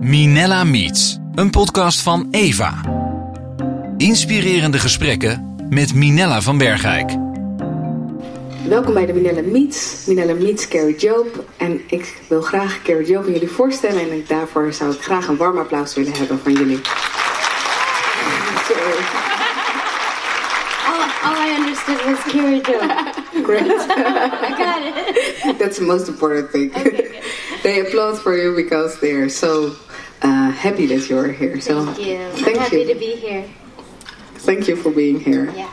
Minella Meets, een podcast van Eva. Inspirerende gesprekken met Minella van Bergijk. Welkom bij de Minella Meets. Minella Meets Carrie Job. En ik wil graag Carrie Job aan jullie voorstellen. En ik, daarvoor zou ik graag een warm applaus willen hebben van jullie. Sorry. All, all I understood was Carrie Joe. Great. I got it. That's the most important thing. Okay. they applaud for you because they are so uh, happy that you're here. So Thank you. thank I'm happy you. to be here. Thank you for being here. Yeah.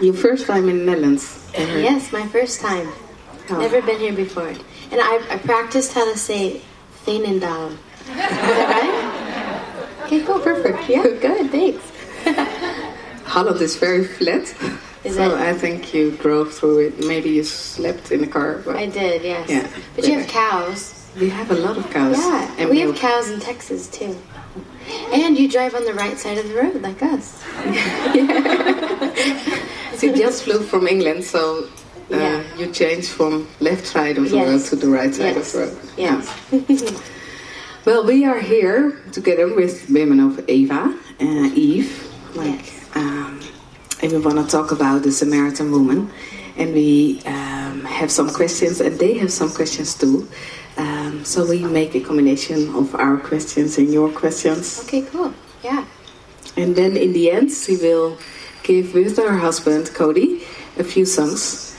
Your first time in the Netherlands. Yes, my first time. Oh. Never been here before. And I, I practiced how to say Veenendaal. Is that right? Okay, cool. Perfect. Yeah, good. Thanks. Holland is very flat. Is so it? I think you drove through it. Maybe you slept in the car. But I did, yes. Yeah. But you have cows. We have a lot of cows. Yeah, and we have cows in Texas too. And you drive on the right side of the road like us. She just flew from England, so uh, Yeah. you changed from left side of the Yes. road to the right side Yes. of the road. Yes. Well, we are here together with women of Eva, uh, Eve, like, Yes. um, and we want to talk about the Samaritan woman, and we um, have some questions, and they have some questions too. Um, so we make a combination of our questions and your questions. Okay, cool. Yeah. And then in the end, she will give with her husband Cody a few songs.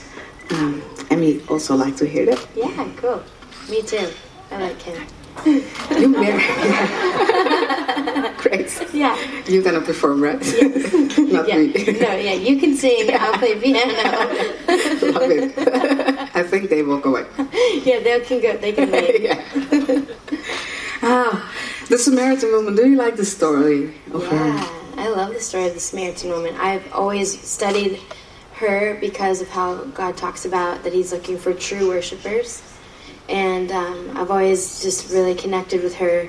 Um, and we also like to hear that. Yeah, cool. Me too. I like him. You married. Great. Yeah. You're gonna perform, right? Not yeah. me. No, yeah, you can sing. I'll play piano. Love it. I think they will go away. yeah, they can go. They can leave. ah, the Samaritan woman. Do you like the story of her? Yeah, I love the story of the Samaritan woman. I've always studied her because of how God talks about that He's looking for true worshipers, and um, I've always just really connected with her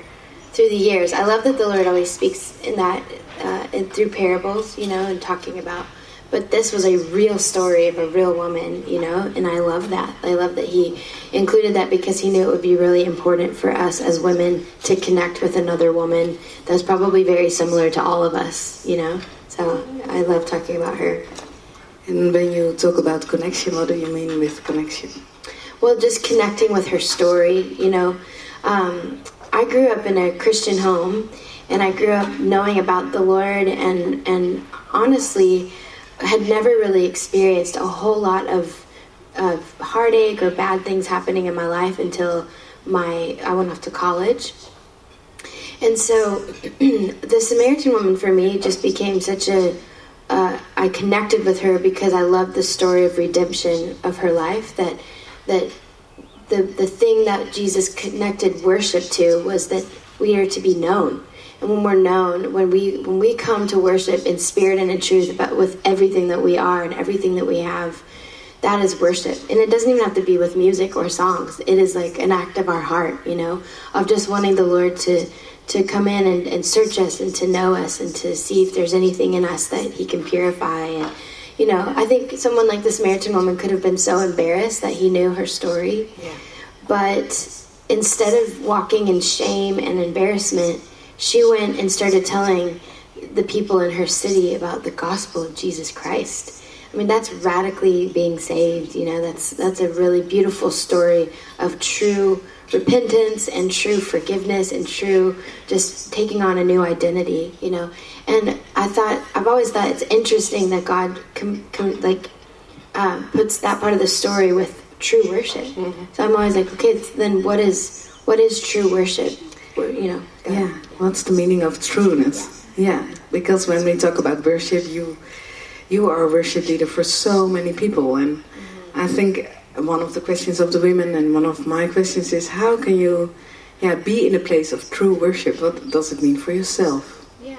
through the years. I love that the Lord always speaks in that uh, in, through parables, you know, and talking about. But this was a real story of a real woman, you know, and I love that. I love that he included that because he knew it would be really important for us as women to connect with another woman that's probably very similar to all of us, you know. So I love talking about her. And when you talk about connection, what do you mean with connection? Well, just connecting with her story, you know. Um, I grew up in a Christian home, and I grew up knowing about the Lord, and and honestly, had never really experienced a whole lot of of heartache or bad things happening in my life until my I went off to college. And so, the Samaritan woman for me just became such a. Uh, I connected with her because I loved the story of redemption of her life. That that the the thing that Jesus connected worship to was that we are to be known. When we're known, when we when we come to worship in spirit and in truth, about with everything that we are and everything that we have, that is worship. And it doesn't even have to be with music or songs. It is like an act of our heart, you know, of just wanting the Lord to to come in and, and search us and to know us and to see if there's anything in us that He can purify. And you know, I think someone like the Samaritan woman could have been so embarrassed that he knew her story. Yeah. But instead of walking in shame and embarrassment, she went and started telling the people in her city about the gospel of Jesus Christ. I mean, that's radically being saved. You know, that's that's a really beautiful story of true repentance and true forgiveness and true just taking on a new identity. You know, and I thought I've always thought it's interesting that God com, com, like um, puts that part of the story with true worship. So I'm always like, okay, then what is what is true worship? You know, Yeah. What's the meaning of trueness? Yeah. Because when we talk about worship, you you are a worship leader for so many people, and I think one of the questions of the women and one of my questions is how can you, yeah, be in a place of true worship? What does it mean for yourself? Yeah.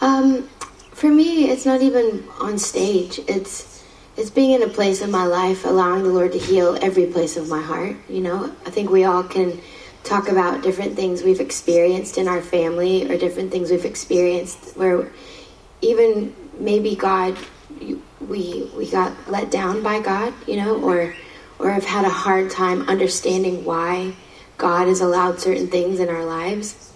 Um, for me, it's not even on stage. It's it's being in a place in my life, allowing the Lord to heal every place of my heart. You know, I think we all can talk about different things we've experienced in our family or different things we've experienced where even maybe God, we we got let down by God, you know, or or have had a hard time understanding why God has allowed certain things in our lives.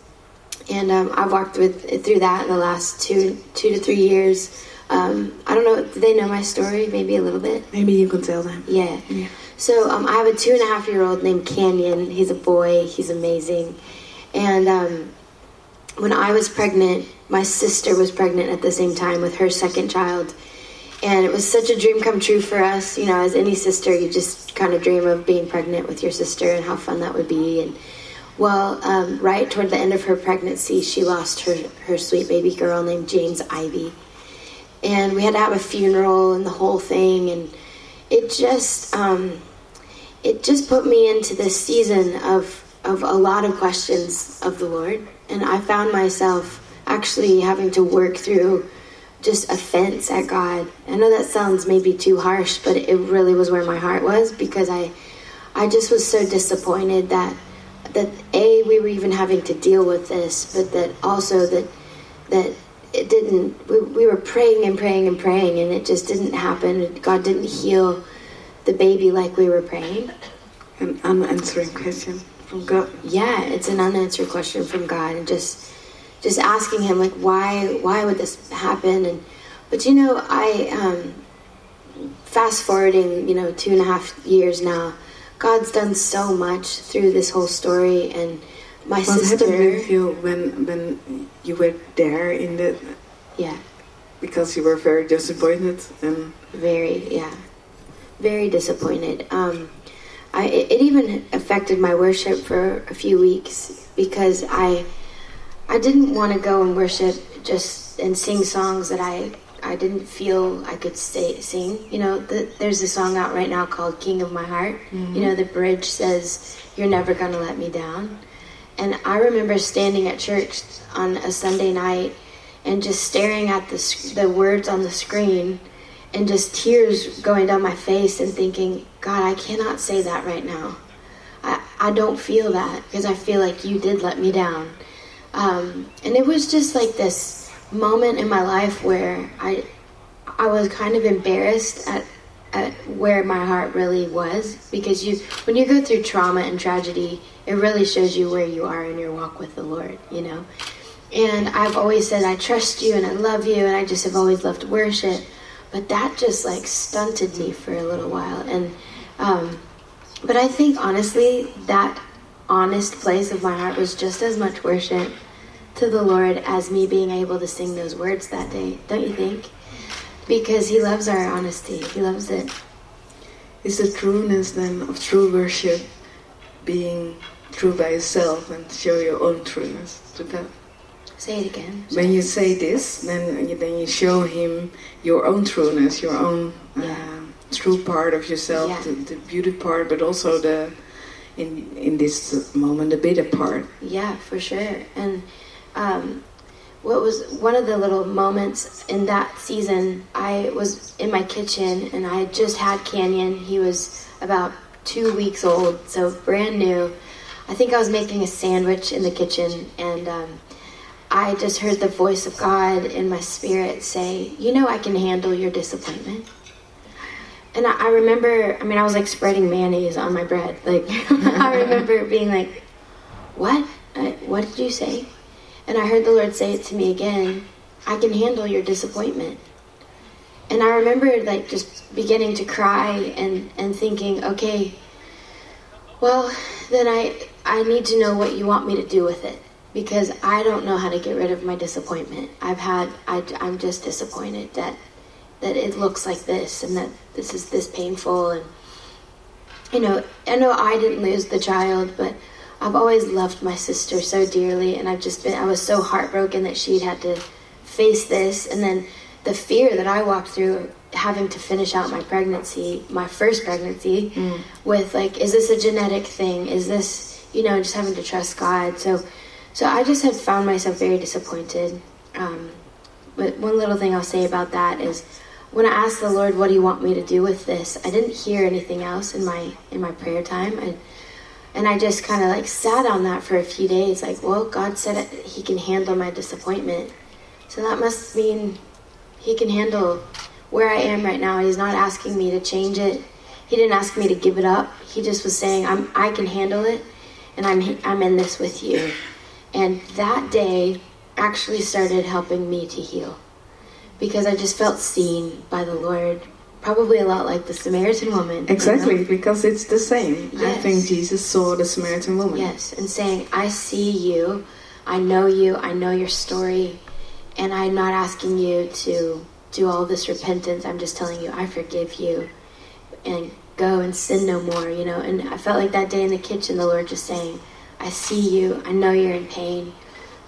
And um, I've walked with through that in the last two two to three years. Um, I don't know. Do they know my story? Maybe a little bit. Maybe you can tell them. Yeah. Yeah. So um, I have a two and a half year old named Canyon. He's a boy. He's amazing. And um, when I was pregnant, my sister was pregnant at the same time with her second child. And it was such a dream come true for us. You know, as any sister, you just kind of dream of being pregnant with your sister and how fun that would be. And well, um, right toward the end of her pregnancy, she lost her, her sweet baby girl named James Ivy. And we had to have a funeral and the whole thing. And it just, um, it just put me into this season of, of a lot of questions of the Lord. And I found myself actually having to work through just offense at God. I know that sounds maybe too harsh, but it really was where my heart was because I I just was so disappointed that that a we were even having to deal with this, but that also that that it didn't we, we were praying and praying and praying and it just didn't happen. God didn't heal the baby like we were praying. An unanswering question from God. Yeah, it's an unanswered question from God and just just asking him like why why would this happen and but you know i um, fast forwarding you know two and a half years now god's done so much through this whole story and my What sister happened with you when when you were there in the yeah because you were very disappointed and very yeah very disappointed um, I, it, even affected my worship for a few weeks because i I didn't want to go and worship just and sing songs that I I didn't feel I could stay, sing. You know, the, there's a song out right now called "King of My Heart." You know, the bridge says, "You're never gonna let me down." And I remember standing at church on a Sunday night and just staring at the the words on the screen and just tears going down my face and thinking, God, I cannot say that right now. I, I don't feel that because I feel like you did let me down. Um, and it was just like this moment in my life where I, I was kind of embarrassed at, at where my heart really was because you, when you go through trauma and tragedy, it really shows you where you are in your walk with the Lord, you know. And I've always said I trust you and I love you, and I just have always loved worship. But that just like stunted me for a little while, and um, but I think honestly that honest place of my heart was just as much worship to the Lord as me being able to sing those words that day. Don't you think? Because He loves our honesty. He loves it. it. is the trueness then of true worship being true by yourself and show your own trueness to God? Say it again. When you say this, then you, then you show him your own trueness, your own uh, Yeah. true part of yourself, Yeah. the, the beauty part, but also the in in this moment the bitter part. Yeah, for sure. And um, what was one of the little moments in that season? I was in my kitchen and I had just had Canyon. He was about two weeks old, so brand new. I think I was making a sandwich in the kitchen and. Um, I just heard the voice of God in my spirit say, You know, I can handle your disappointment. And I, I remember, I mean, I was like spreading mayonnaise on my bread. Like, I remember being like, What? I, what did you say? And I heard the Lord say it to me again I can handle your disappointment. And I remember like just beginning to cry and, and thinking, Okay, well, then I, I need to know what you want me to do with it because I don't know how to get rid of my disappointment. I've had, I, I'm just disappointed that, that it looks like this and that this is this painful. And, you know, I know I didn't lose the child, but I've always loved my sister so dearly. And I've just been, I was so heartbroken that she'd had to face this. And then the fear that I walked through having to finish out my pregnancy, my first pregnancy, mm. with like, is this a genetic thing? Is this, you know, just having to trust God. So, so I just had found myself very disappointed. Um, but one little thing I'll say about that is, when I asked the Lord, "What do you want me to do with this?" I didn't hear anything else in my in my prayer time, I, and I just kind of like sat on that for a few days. Like, well, God said He can handle my disappointment, so that must mean He can handle where I am right now. He's not asking me to change it. He didn't ask me to give it up. He just was saying, "I'm I can handle it." and I'm I'm in this with you. And that day actually started helping me to heal because I just felt seen by the Lord. Probably a lot like the Samaritan woman. Exactly, you know? because it's the same. I think Jesus saw the Samaritan woman. Yes, and saying, I see you, I know you, I know your story, and I'm not asking you to do all this repentance. I'm just telling you, I forgive you, and go and sin no more, you know. And I felt like that day in the kitchen, the Lord just saying, I see you, I know you're in pain,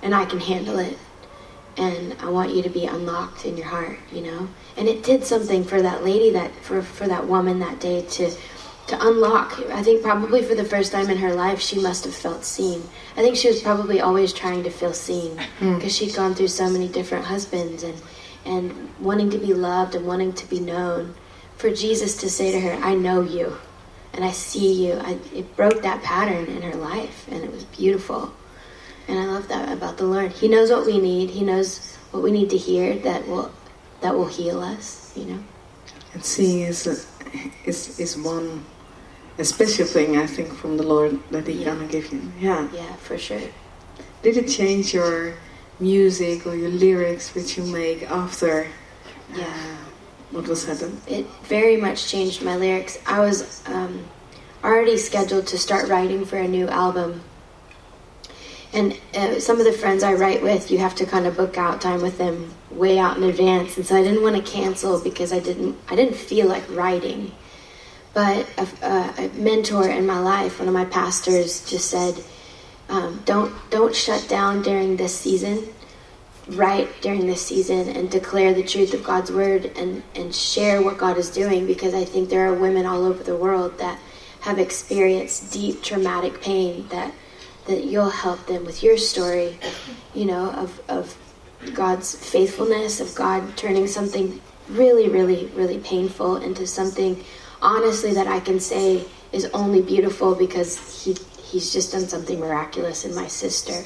and I can handle it. And I want you to be unlocked in your heart, you know. And it did something for that lady that for for that woman that day to to unlock. I think probably for the first time in her life, she must have felt seen. I think she was probably always trying to feel seen hmm. because she'd gone through so many different husbands and and wanting to be loved and wanting to be known. For Jesus to say to her, "I know you, and I see you," I, it broke that pattern in her life, and it was beautiful. And I love that about the Lord. He knows what we need. He knows what we need to hear that will that will heal us. You know. And seeing is a, is is one a special thing I think from the Lord that He Yeah. gonna give you. Yeah. Yeah, for sure. Did it change your music or your lyrics which you make after Yeah. uh, was happened? it very much changed my lyrics. I was um, already scheduled to start writing for a new album. And uh, some of the friends I write with, you have to kind of book out time with them way out in advance, and so I didn't want to cancel because I didn't I didn't feel like writing. But a, a, a mentor in my life, one of my pastors, just said, um, "Don't don't shut down during this season write during this season and declare the truth of God's word and, and share what God is doing because I think there are women all over the world that have experienced deep traumatic pain that that you'll help them with your story, you know, of, of God's faithfulness, of God turning something really, really, really painful into something honestly that I can say is only beautiful because he he's just done something miraculous in my sister.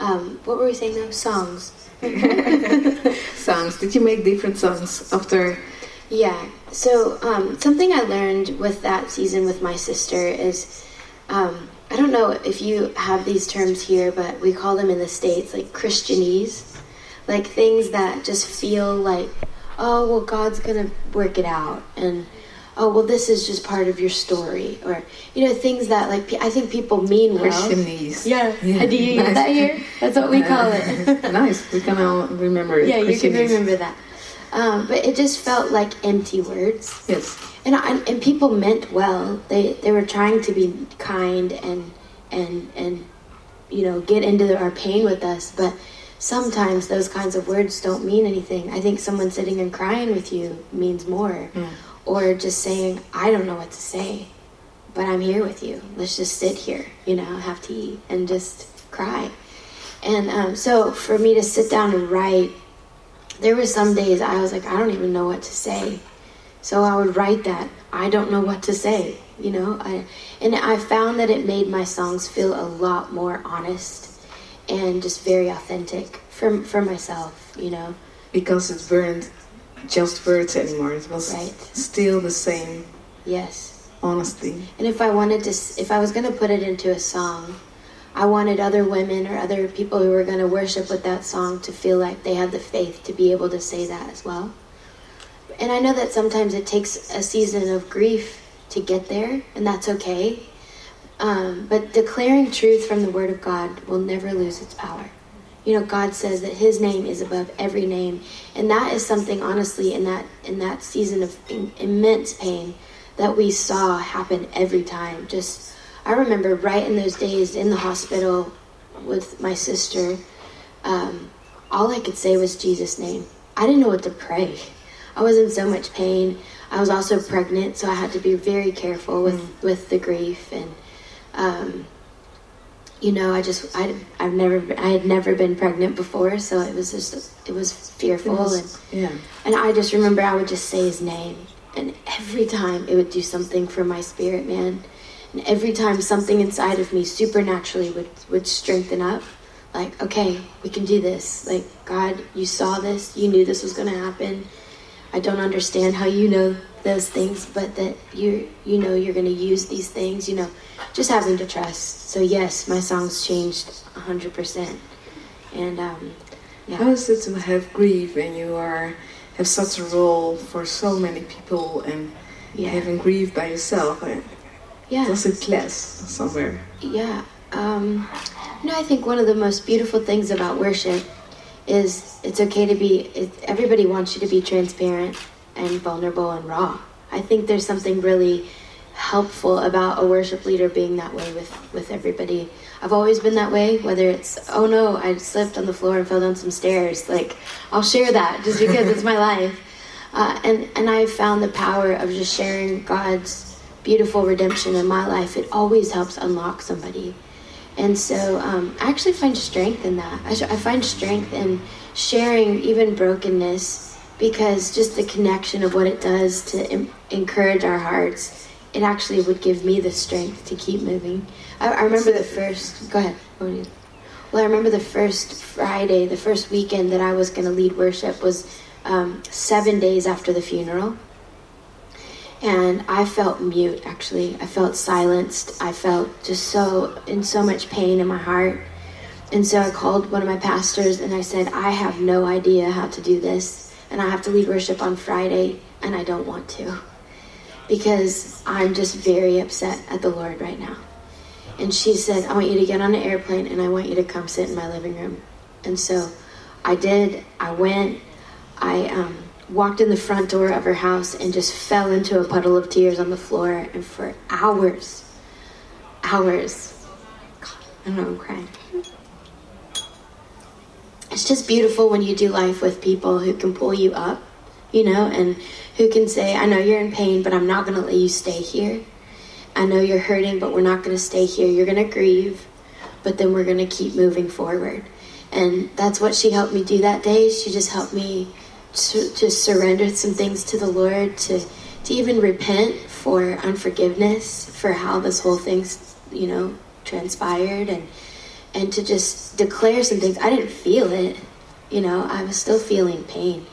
Um, what were we saying though? Songs. Songs. Did you make different songs after? Yeah. So um, something I learned with that season with my sister is um, I don't know if you have these terms here, but we call them in the states like Christianese, like things that just feel like, oh well, God's gonna work it out, and oh well, this is just part of your story, or you know things that like pe- I think people mean well. Christianese. Yeah. Yeah. Do you use Nice. that here? That's what we call it. nice. We can all remember it. yeah, you can remember that. Um, but it just felt like empty words. Yes. And, I, and people meant well. They they were trying to be kind and and and you know get into our pain with us. But sometimes those kinds of words don't mean anything. I think someone sitting and crying with you means more, or just saying I don't know what to say, but I'm here with you. Let's just sit here, you know, have tea and just cry. And um, so for me to sit down and write, there were some days I was like I don't even know what to say. So I would write that. I don't know what to say, you know. I, and I found that it made my songs feel a lot more honest and just very authentic for for myself, you know. Because it weren't just words anymore. It was Right. still the same Yes. honesty. And if I wanted to, if I was going to put it into a song, I wanted other women or other people who were going to worship with that song to feel like they had the faith to be able to say that as well. And I know that sometimes it takes a season of grief to get there, and that's okay. Um, but declaring truth from the Word of God will never lose its power. You know, God says that His name is above every name, and that is something, honestly, in that in that season of im- immense pain that we saw happen every time. Just, I remember right in those days in the hospital with my sister, um, all I could say was Jesus' name. I didn't know what to pray. I was in so much pain. I was also pregnant, so I had to be very careful with, with the grief and. Um, you know, I just I I've never I had never been pregnant before, so it was just it was fearful It was- and yeah. and I just remember I would just say his name, and every time it would do something for my spirit, man. And every time something inside of me supernaturally would would strengthen up, like okay, we can do this. Like God, you saw this, you knew this was going to happen. I don't understand how you know those things, but that you you know you're going to use these things. You know, just having to trust. So yes, my songs changed hundred percent. And um, yeah. how is it to have grief when you are have such a role for so many people and yeah. having grief by yourself? Yeah. Does it clash somewhere? Yeah. Um, no, I think one of the most beautiful things about worship is it's okay to be. It, everybody wants you to be transparent and vulnerable and raw. I think there's something really helpful about a worship leader being that way with, with everybody. I've always been that way, whether it's, oh no, I slipped on the floor and fell down some stairs. Like, I'll share that just because it's my life. Uh, and, and I found the power of just sharing God's beautiful redemption in my life. It always helps unlock somebody. And so um, I actually find strength in that. I, I find strength in sharing even brokenness because just the connection of what it does to Im- encourage our hearts, it actually would give me the strength to keep moving. I, I remember the first. Go ahead. Well, I remember the first Friday, the first weekend that I was going to lead worship was um, seven days after the funeral. And I felt mute, actually. I felt silenced. I felt just so, in so much pain in my heart. And so I called one of my pastors and I said, I have no idea how to do this and I have to lead worship on Friday, and I don't want to because I'm just very upset at the Lord right now. And she said, I want you to get on an airplane and I want you to come sit in my living room. And so I did. I went. I um, walked in the front door of her house and just fell into a puddle of tears on the floor. And for hours, hours, God, I don't know, I'm crying it's just beautiful when you do life with people who can pull you up, you know, and who can say, I know you're in pain, but I'm not going to let you stay here. I know you're hurting, but we're not going to stay here. You're going to grieve, but then we're going to keep moving forward. And that's what she helped me do that day. She just helped me to, to surrender some things to the Lord, to, to even repent for unforgiveness, for how this whole thing's, you know, transpired. And, and to just declare some things. I didn't feel it, you know, I was still feeling pain.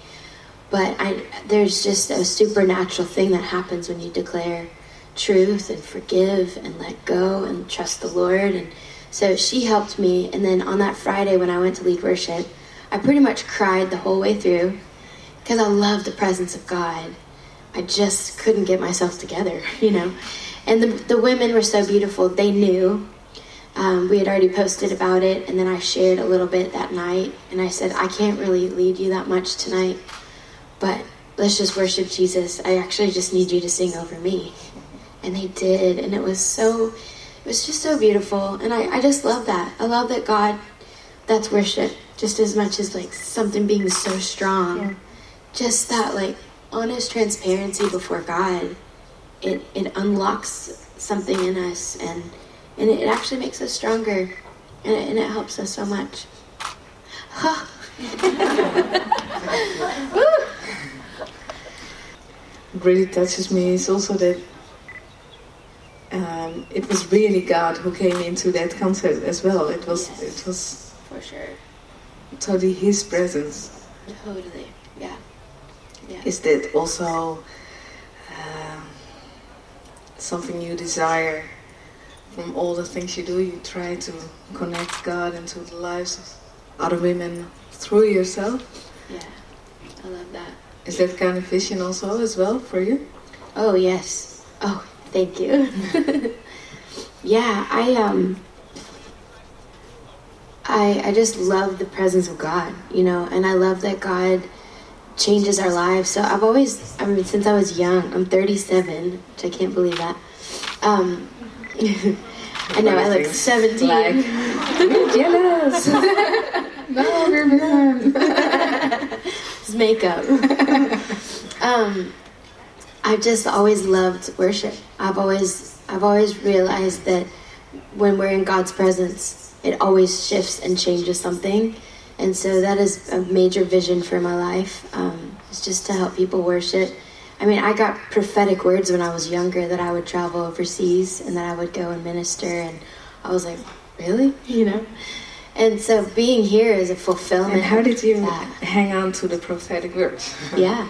But I, there's just a supernatural thing that happens when you declare truth and forgive and let go and trust the Lord. And so she helped me. And then on that Friday when I went to lead worship, I pretty much cried the whole way through because I love the presence of God. I just couldn't get myself together, you know. And the, the women were so beautiful. They knew um, we had already posted about it, and then I shared a little bit that night. And I said, I can't really lead you that much tonight, but let's just worship Jesus. I actually just need you to sing over me. And they did, and it was so, it was just so beautiful. And I, I just love that. I love that God, that's worship just as much as like something being so strong. Yeah. Just that like honest transparency before God, it, it unlocks something in us and and it actually makes us stronger and it, and it helps us so much. really touches me is also that um, it was really God who came into that concert as well. It was yes. it was for sure totally His presence. Totally, yeah. yeah. Is that also uh, something you desire from all the things you do, you try to connect God into the lives of other women through yourself. Yeah, I love that. Is that kind of vision also as well for you? Oh yes. Oh, thank you. yeah, I um I I just love the presence of God, you know, and I love that God changes our lives. So I've always I mean since I was young, I'm 37, which I can't believe that. Um I know, I look 17. Like, jealous. no, man. it's makeup. um, I've just always loved worship. I've always, I've always realized that when we're in God's presence, it always shifts and changes something. And so that is a major vision for my life. Um, it's just to help people worship I mean, I got prophetic words when I was younger that I would travel overseas and that I would go and minister, and I was like, really? You know? And so being here is a fulfillment. And how did you hang on to the prophetic words? yeah.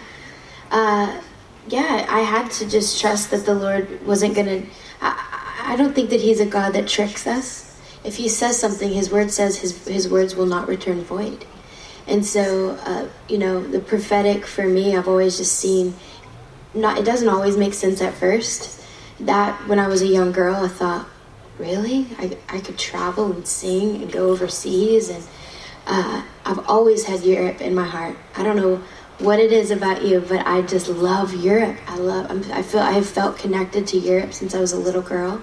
Uh, yeah, I had to just trust that the Lord wasn't going to. I don't think that He's a God that tricks us. If He says something, His word says His, his words will not return void. And so, uh, you know, the prophetic for me, I've always just seen. Not, it doesn't always make sense at first. That when I was a young girl, I thought, really, I, I could travel and sing and go overseas, and uh, I've always had Europe in my heart. I don't know what it is about you, but I just love Europe. I love. I'm, I feel I have felt connected to Europe since I was a little girl.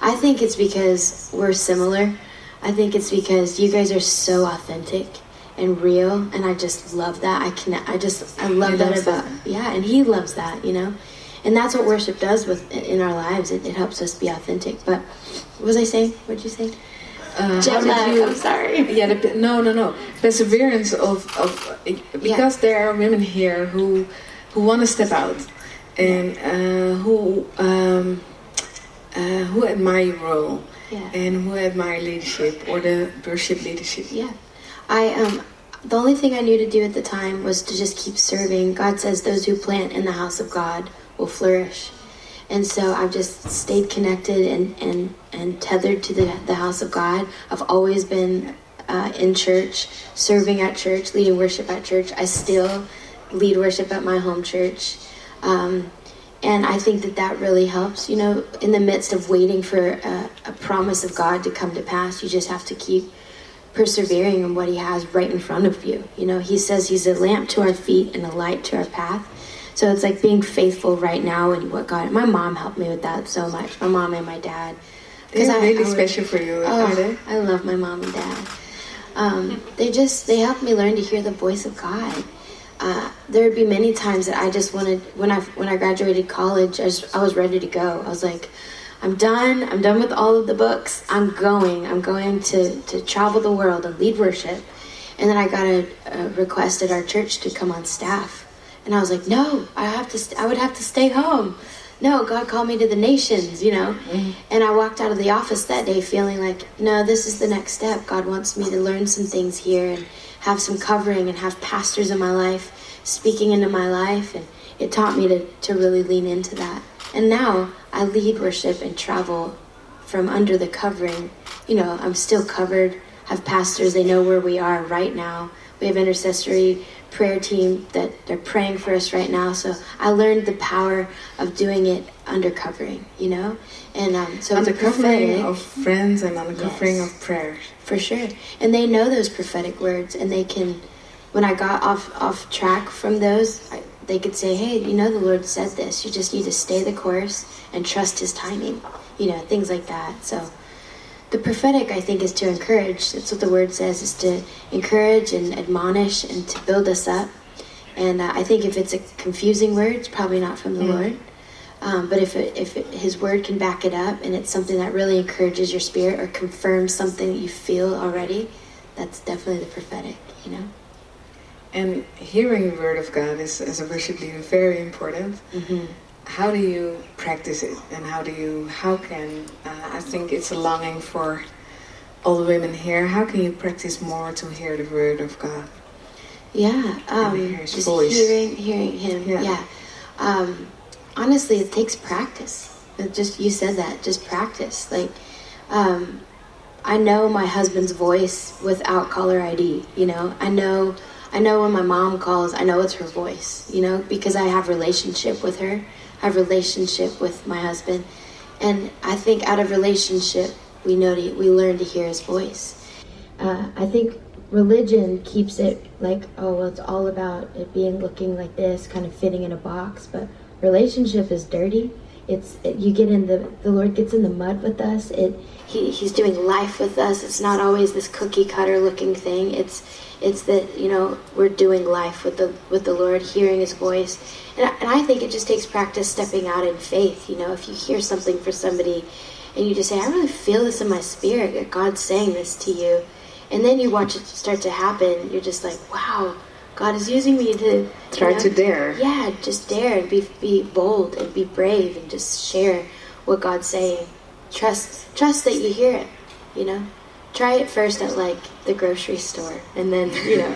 I think it's because we're similar. I think it's because you guys are so authentic and real, and I just love that. I can. I just I love that about that. yeah, and he loves that. You know, and that's what worship does with in our lives. It, it helps us be authentic. But what was I saying? What did you say? Uh, Jet lag. You, I'm sorry. Yeah, the, no, no, no. Perseverance of of because yeah. there are women here who who want to step out and uh, who um, uh, who admire your role yeah. and who admire leadership or the worship leadership. Yeah, I um. The only thing I knew to do at the time was to just keep serving. God says those who plant in the house of God will flourish. And so I've just stayed connected and, and, and tethered to the, the house of God. I've always been uh, in church, serving at church, leading worship at church. I still lead worship at my home church. Um, and I think that that really helps. You know, in the midst of waiting for a, a promise of God to come to pass, you just have to keep persevering in what He has right in front of you. You know, He says He's a lamp to our feet and a light to our path. So it's like being faithful right now and what God. My mom helped me with that so much. My mom and my dad. They're I, really I special for you, oh, I love my mom and dad. Um, they just they helped me learn to hear the voice of God. Uh, there would be many times that I just wanted when I when I graduated college, I, just, I was ready to go. I was like, I'm done. I'm done with all of the books. I'm going. I'm going to to travel the world and lead worship. And then I got a, a request at our church to come on staff. And I was like, no, I have to. St- I would have to stay home. No, God called me to the nations, you know. Mm-hmm. And I walked out of the office that day feeling like, no, this is the next step. God wants me to learn some things here and have some covering and have pastors in my life speaking into my life. And it taught me to, to really lean into that. And now I lead worship and travel from under the covering. You know, I'm still covered, have pastors, they know where we are right now. We have intercessory prayer team that they're praying for us right now. So I learned the power of doing it under covering, you know, and um, so under covering of friends and under covering yes, of prayer. for sure. And they know those prophetic words, and they can. When I got off off track from those, I, they could say, "Hey, you know, the Lord said this. You just need to stay the course and trust His timing." You know, things like that. So the prophetic, I think, is to encourage. That's what the word says, is to encourage and admonish and to build us up. And uh, I think if it's a confusing word, it's probably not from the mm. Lord. Um, but if it, if it, His word can back it up, and it's something that really encourages your spirit or confirms something that you feel already, that's definitely the prophetic. You know. And hearing the word of God is, as a worship leader, very important. Mm-hmm. How do you practice it? And how do you how can uh, i think it's a longing for all the women here. How can you practice more to hear the word of god? Yeah um, just voice. hearing hearing him yeah, yeah. Um, honestly it takes practice. It just you said that just practice. Like um, i know my husband's voice without caller id you know? I know i know when my mom calls i know it's her voice you know because i have relationship with her I have relationship with my husband. And I think out of relationship, we know to, we learn to hear his voice. Uh, I think religion keeps it like, oh, well, it's all about it being looking like this, kind of fitting in a box. But relationship is dirty. It's it, you get in the the Lord gets in the mud with us. It he, he's doing life with us. It's not always this cookie cutter looking thing. It's it's that you know we're doing life with the with the Lord, hearing His voice, and I, and I think it just takes practice stepping out in faith. You know, if you hear something for somebody, and you just say, "I really feel this in my spirit that God's saying this to you," and then you watch it start to happen, you're just like, "Wow." God is using me to try know, to dare. Yeah, just dare and be be bold and be brave and just share what God's saying. Trust trust that you hear it, you know. Try it first at like the grocery store, and then you know.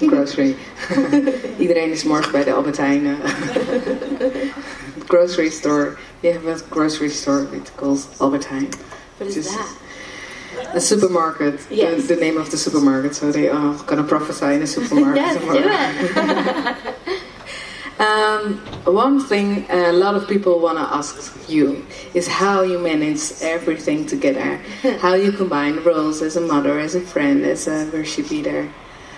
Grocery. Iedereen is morgen bij de Albert Heijn. uh, grocery store. We have a grocery store. It calls Albert Heijn. What is Just- that? A supermarket. Yes. The, the name of the supermarket. So they are gonna prophesy in a supermarket. yes, tomorrow. do it. Um, one thing a lot of people want to ask you is how you manage everything together. how you combine roles as a mother, as a friend, as a worship leader.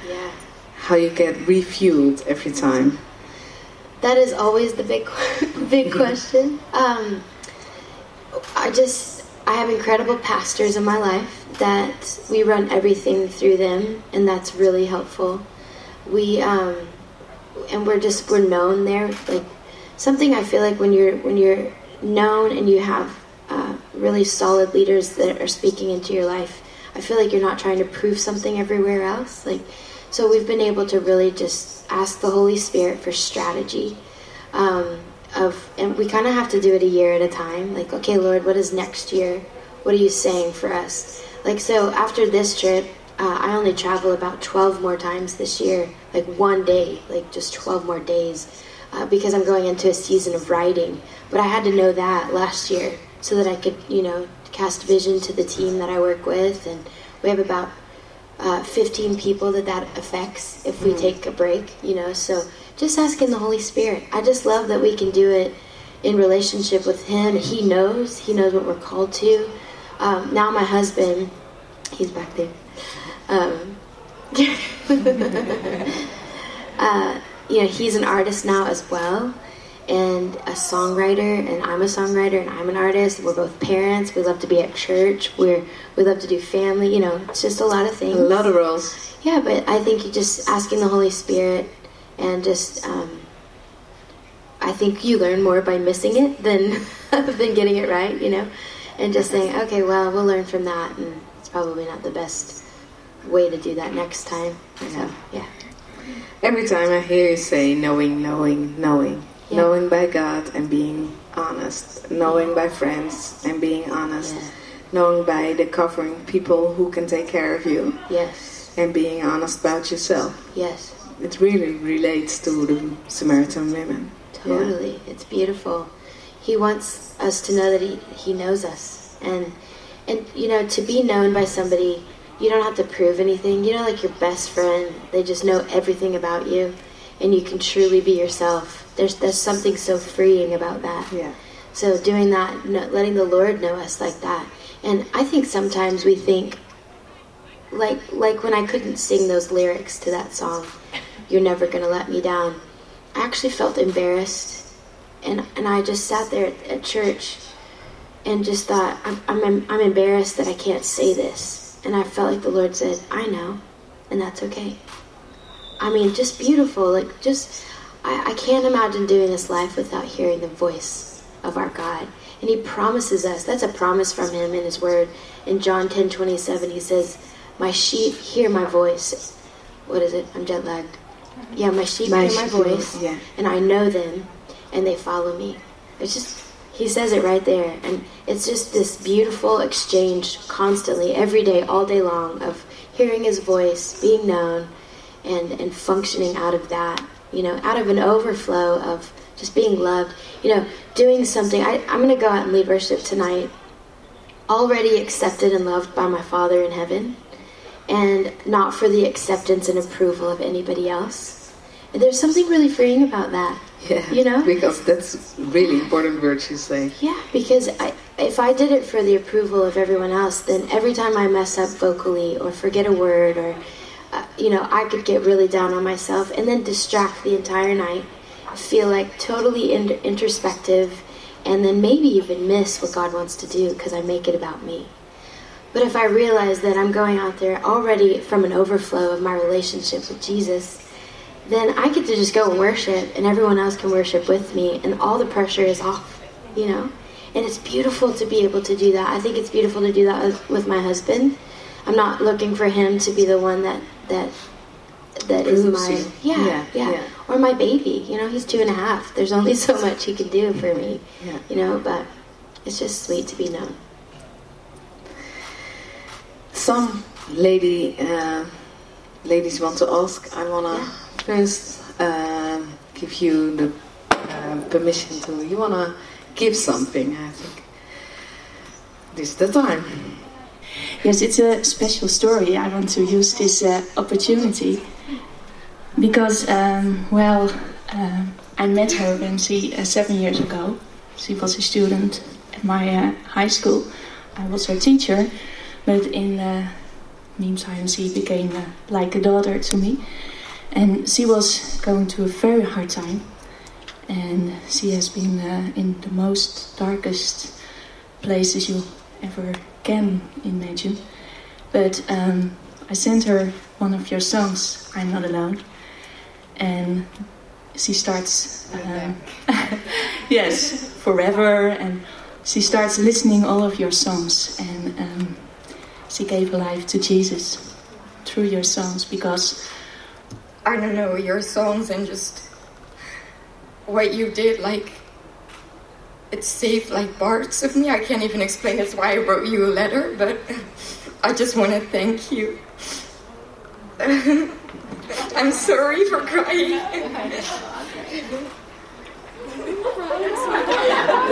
yeah. How you get refueled every time. That is always the big, big question. Um, I just, I have incredible pastors in my life that we run everything through them, and that's really helpful. We, um, and we're just we're known there. Like something I feel like when you're when you're known and you have uh, really solid leaders that are speaking into your life, I feel like you're not trying to prove something everywhere else. Like so, we've been able to really just ask the Holy Spirit for strategy. Um, of and we kind of have to do it a year at a time. Like, okay, Lord, what is next year? What are you saying for us? Like, so after this trip, uh, I only travel about 12 more times this year, like one day, like just 12 more days, uh, because I'm going into a season of writing. But I had to know that last year so that I could, you know, cast vision to the team that I work with. And we have about uh, 15 people that that affects if we take a break, you know. So just asking the Holy Spirit. I just love that we can do it in relationship with Him. He knows, He knows what we're called to. Um, now, my husband, he's back there. Um, uh, you know, he's an artist now as well, and a songwriter, and I'm a songwriter, and I'm an artist. We're both parents. We love to be at church. We're we love to do family. You know, it's just a lot of things. A lot of roles. Yeah, but I think you just asking the Holy Spirit and just um, I think you learn more by missing it than than getting it right, you know, and just saying, okay, well, we'll learn from that, and it's probably not the best way to do that next time. So yeah, Every time I hear you say knowing, knowing, knowing, Yeah. knowing by God and being honest, knowing by friends and being honest, Yeah. knowing by the covering people who can take care of you, yes, and being honest about yourself. yes, It really relates to the Samaritan women. Yeah. totally. It's beautiful. He wants us to know that he he knows us, and and you know to be known by somebody. You don't have to prove anything. You know, like your best friend, they just know everything about you, and you can truly be yourself. There's there's something so freeing about that. Yeah. So doing that, letting the Lord know us like that, and I think sometimes we think, like like when I couldn't sing those lyrics to that song, "You're never gonna let me down," I actually felt embarrassed, and and I just sat there at, at church, and just thought, I'm, I'm I'm embarrassed that I can't say this, and I felt like the Lord said, "I know, and that's okay." I mean, just beautiful. Like, just, I, I can't imagine doing this life without hearing the voice of our God. And He promises us, that's a promise from Him in His Word. In John 10 27, He says, My sheep hear my voice. What is it? I'm jet lagged. Yeah, my sheep My hear my sheep, voice, yeah. and I know them, and they follow me. It's just, He says it right there. And it's just this beautiful exchange constantly, every day, all day long, of hearing His voice, being known, and and functioning out of that you know out of an overflow of just being loved you know doing something I, i'm going to go out and lead worship tonight already accepted and loved by my father in heaven and not for the acceptance and approval of anybody else there's something really freeing about that Yeah. you know Because that's really important words you say. yeah, because I, if I did it for the approval of everyone else, then every time I mess up vocally or forget a word or, uh, you know, I could get really down on myself and then distract the entire night, feel like totally in- introspective, and then maybe even miss what God wants to do because I make it about me. But if I realize that I'm going out there already from an overflow of my relationship with Jesus, then I get to just go and worship, and everyone else can worship with me, and all the pressure is off, you know? And it's beautiful to be able to do that. I think it's beautiful to do that with, my husband. I'm not looking for him to be the one that that that is my yeah, Yeah, yeah yeah. or my baby. You know, he's two and a half. There's only so much he can do for me. Yeah. You know, but it's just sweet to be known. some lady uh, ladies want to ask, I wanna yeah. First uh, give you the uh, permission to. You wanna give something? I think this is the time. Yes, it's a special story. I want to use this uh, opportunity because, um, well, uh, I met her when she uh, seven years ago. She was a student at my uh, high school. I was her teacher, but in the meantime, she became uh, like a daughter to me. And she was going through a very hard time, and she has been uh, in the most darkest places you ever can imagine. But um, I sent her one of your songs, I'm Not Alone. And she starts, um, yes, forever. And she starts listening all of your songs. And um, she gave life to Jesus through your songs because I don't know your songs and just what you did like it saved like parts of me. I can't even explain that's why I wrote you a letter, but I just want to thank you. I'm sorry for crying.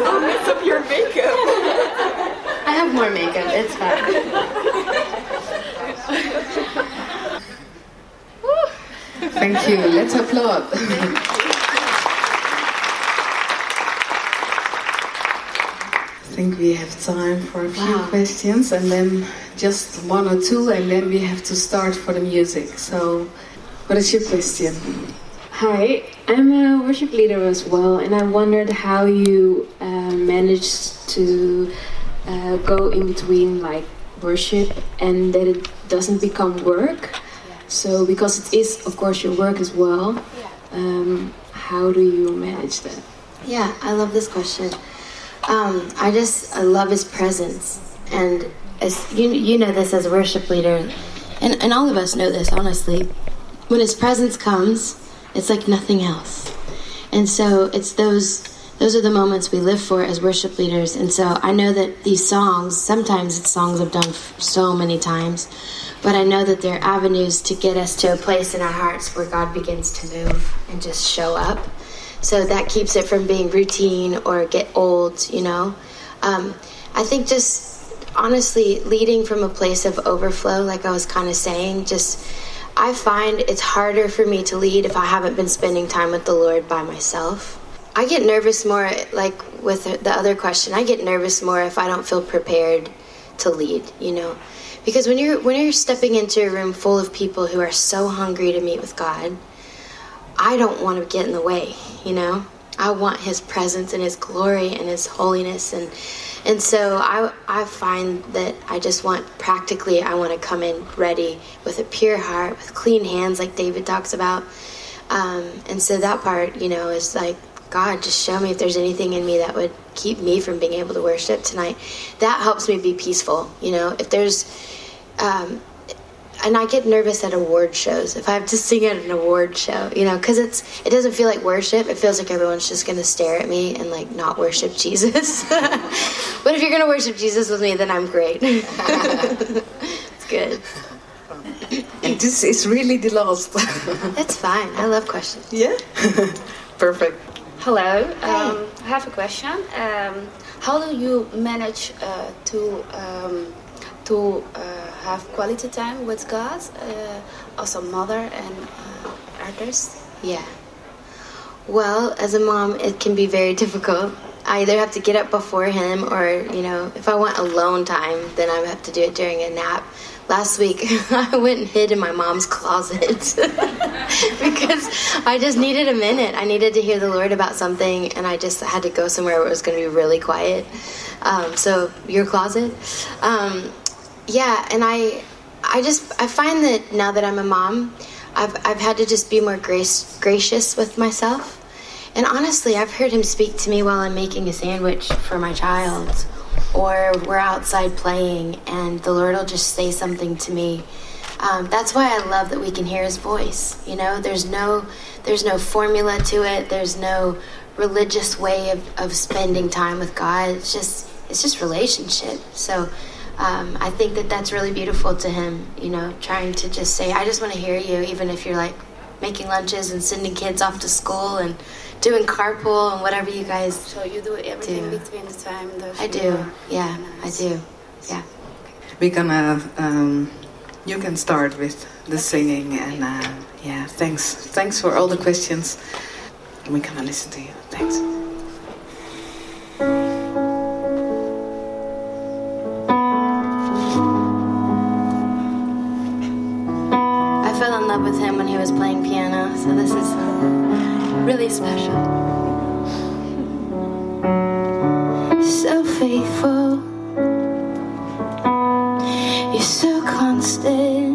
I'll mess up your makeup. I have more makeup, it's fine. Thank you. Let's applaud. I think we have time for a few wow. questions and then just one or two and then we have to start for the music. So, what is your question? Hi, I'm a worship leader as well, and I wondered how you uh, managed to uh, go in between like worship and that it doesn't become work. So, because it is, of course, your work as well, um, how do you manage that? Yeah, I love this question. Um, I just I love his presence, and as you you know this as a worship leader, and and all of us know this honestly. When his presence comes, it's like nothing else, and so it's those those are the moments we live for as worship leaders. And so I know that these songs, sometimes it's songs I've done so many times, but I know that they're avenues to get us to a place in our hearts where God begins to move and just show up. So that keeps it from being routine or get old, you know. Um, I think just honestly leading from a place of overflow, like I was kind of saying, just I find it's harder for me to lead if I haven't been spending time with the Lord by myself. I get nervous more, like with the other question, I get nervous more if I don't feel prepared to lead, you know. Because when you're when you're stepping into a room full of people who are so hungry to meet with God, I don't want to get in the way, you know? I want his presence and his glory and his holiness and and so I I find that I just want practically I want to come in ready with a pure heart with clean hands like David talks about um, and so that part you know is like God just show me if there's anything in me that would keep me from being able to worship tonight that helps me be peaceful you know if there's um, and I get nervous at award shows if I have to sing at an award show, you know, because it's it doesn't feel like worship. It feels like everyone's just gonna stare at me and like not worship Jesus. but if you're gonna worship Jesus with me, then I'm great. it's good. And this is really the last. it's fine. I love questions. Yeah. Perfect. Hello. Um, I have a question. Um, how do you manage uh, to um, to uh, have quality time with God, uh, as a mother and uh, artist? Yeah. Well, as a mom, it can be very difficult. I either have to get up before him, or you know, if I want alone time, then I have to do it during a nap. Last week, I went and hid in my mom's closet because I just needed a minute. I needed to hear the Lord about something, and I just had to go somewhere where it was going to be really quiet. Um, so, your closet. Um, yeah, and I, I just I find that now that I'm a mom, I've I've had to just be more grace gracious with myself. And honestly, I've heard him speak to me while I'm making a sandwich for my child, or we're outside playing and the Lord will just say something to me. Um, that's why I love that we can hear His voice. You know, there's no there's no formula to it. There's no religious way of, of spending time with God. It's just it's just relationship. So um, I think that that's really beautiful to Him. You know, trying to just say, I just want to hear you, even if you're like making lunches and sending kids off to school and doing carpool and whatever you guys. So you do everything do. between the time. The I do. Yeah. I do. Yeah. We're gonna. Um, you can start with the okay. singing and uh, yeah. Thanks. Thanks for all the questions. We're gonna listen to you. Thanks. I fell in love with him when he was playing piano, so this is. Uh, really special. So faithful, you're so constant.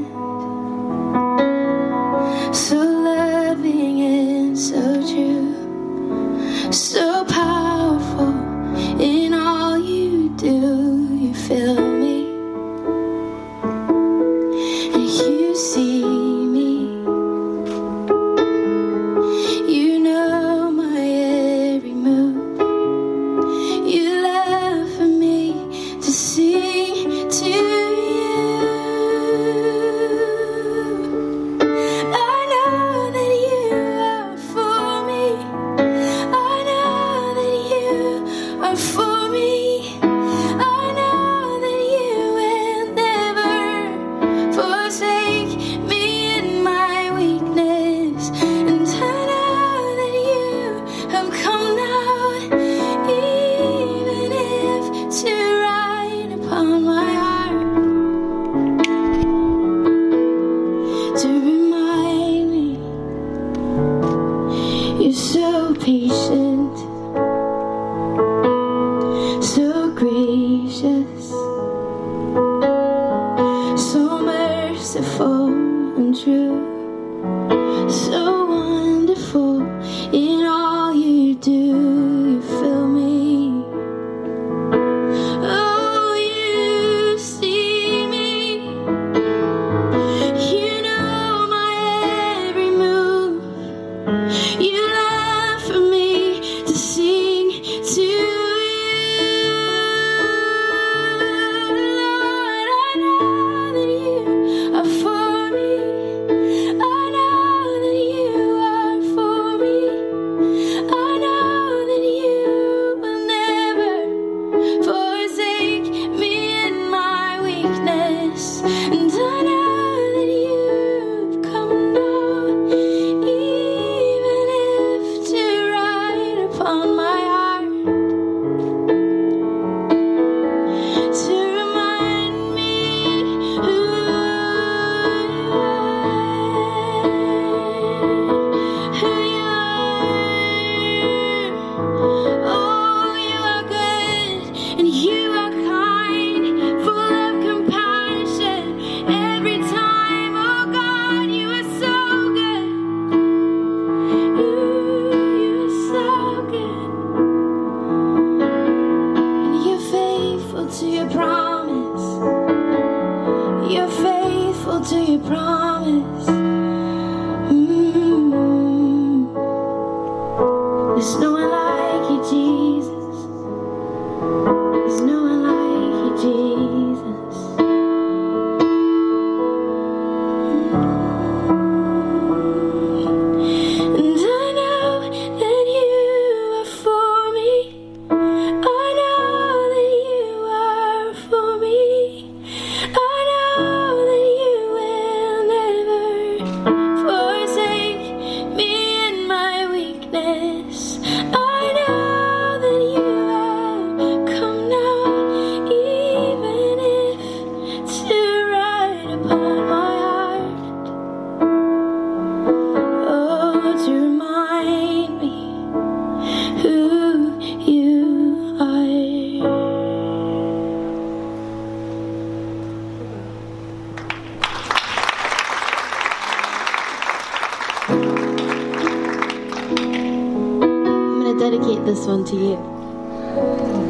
dedicate this one to you.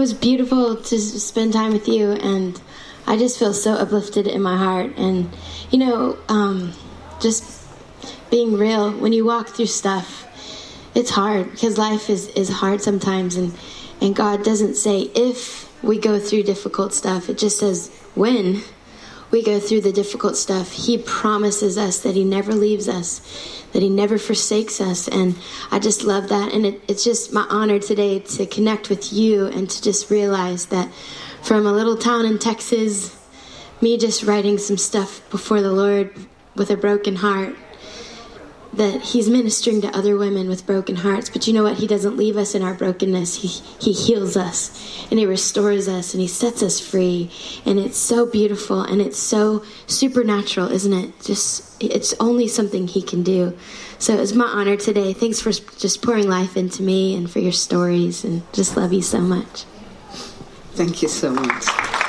Was beautiful to spend time with you, and I just feel so uplifted in my heart. And you know, um, just being real when you walk through stuff it's hard because life is, is hard sometimes and and god doesn't say if we go through difficult stuff it just says when we go through the difficult stuff. He promises us that he never leaves us that he never forsakes us and i just love that and it, it's just my honor today to connect with you and to just realize that from a little town in texas me just writing some stuff before the lord with a broken heart that he's ministering to other women with broken hearts but you know what? He doesn't leave us in our brokenness. He he heals us and he restores us and he sets us free. And it's so beautiful and it's so supernatural isn't it? Just it's only something he can do. So it's my honor today. Thanks for just pouring life into me and for your stories and just love you so much. Thank you so much.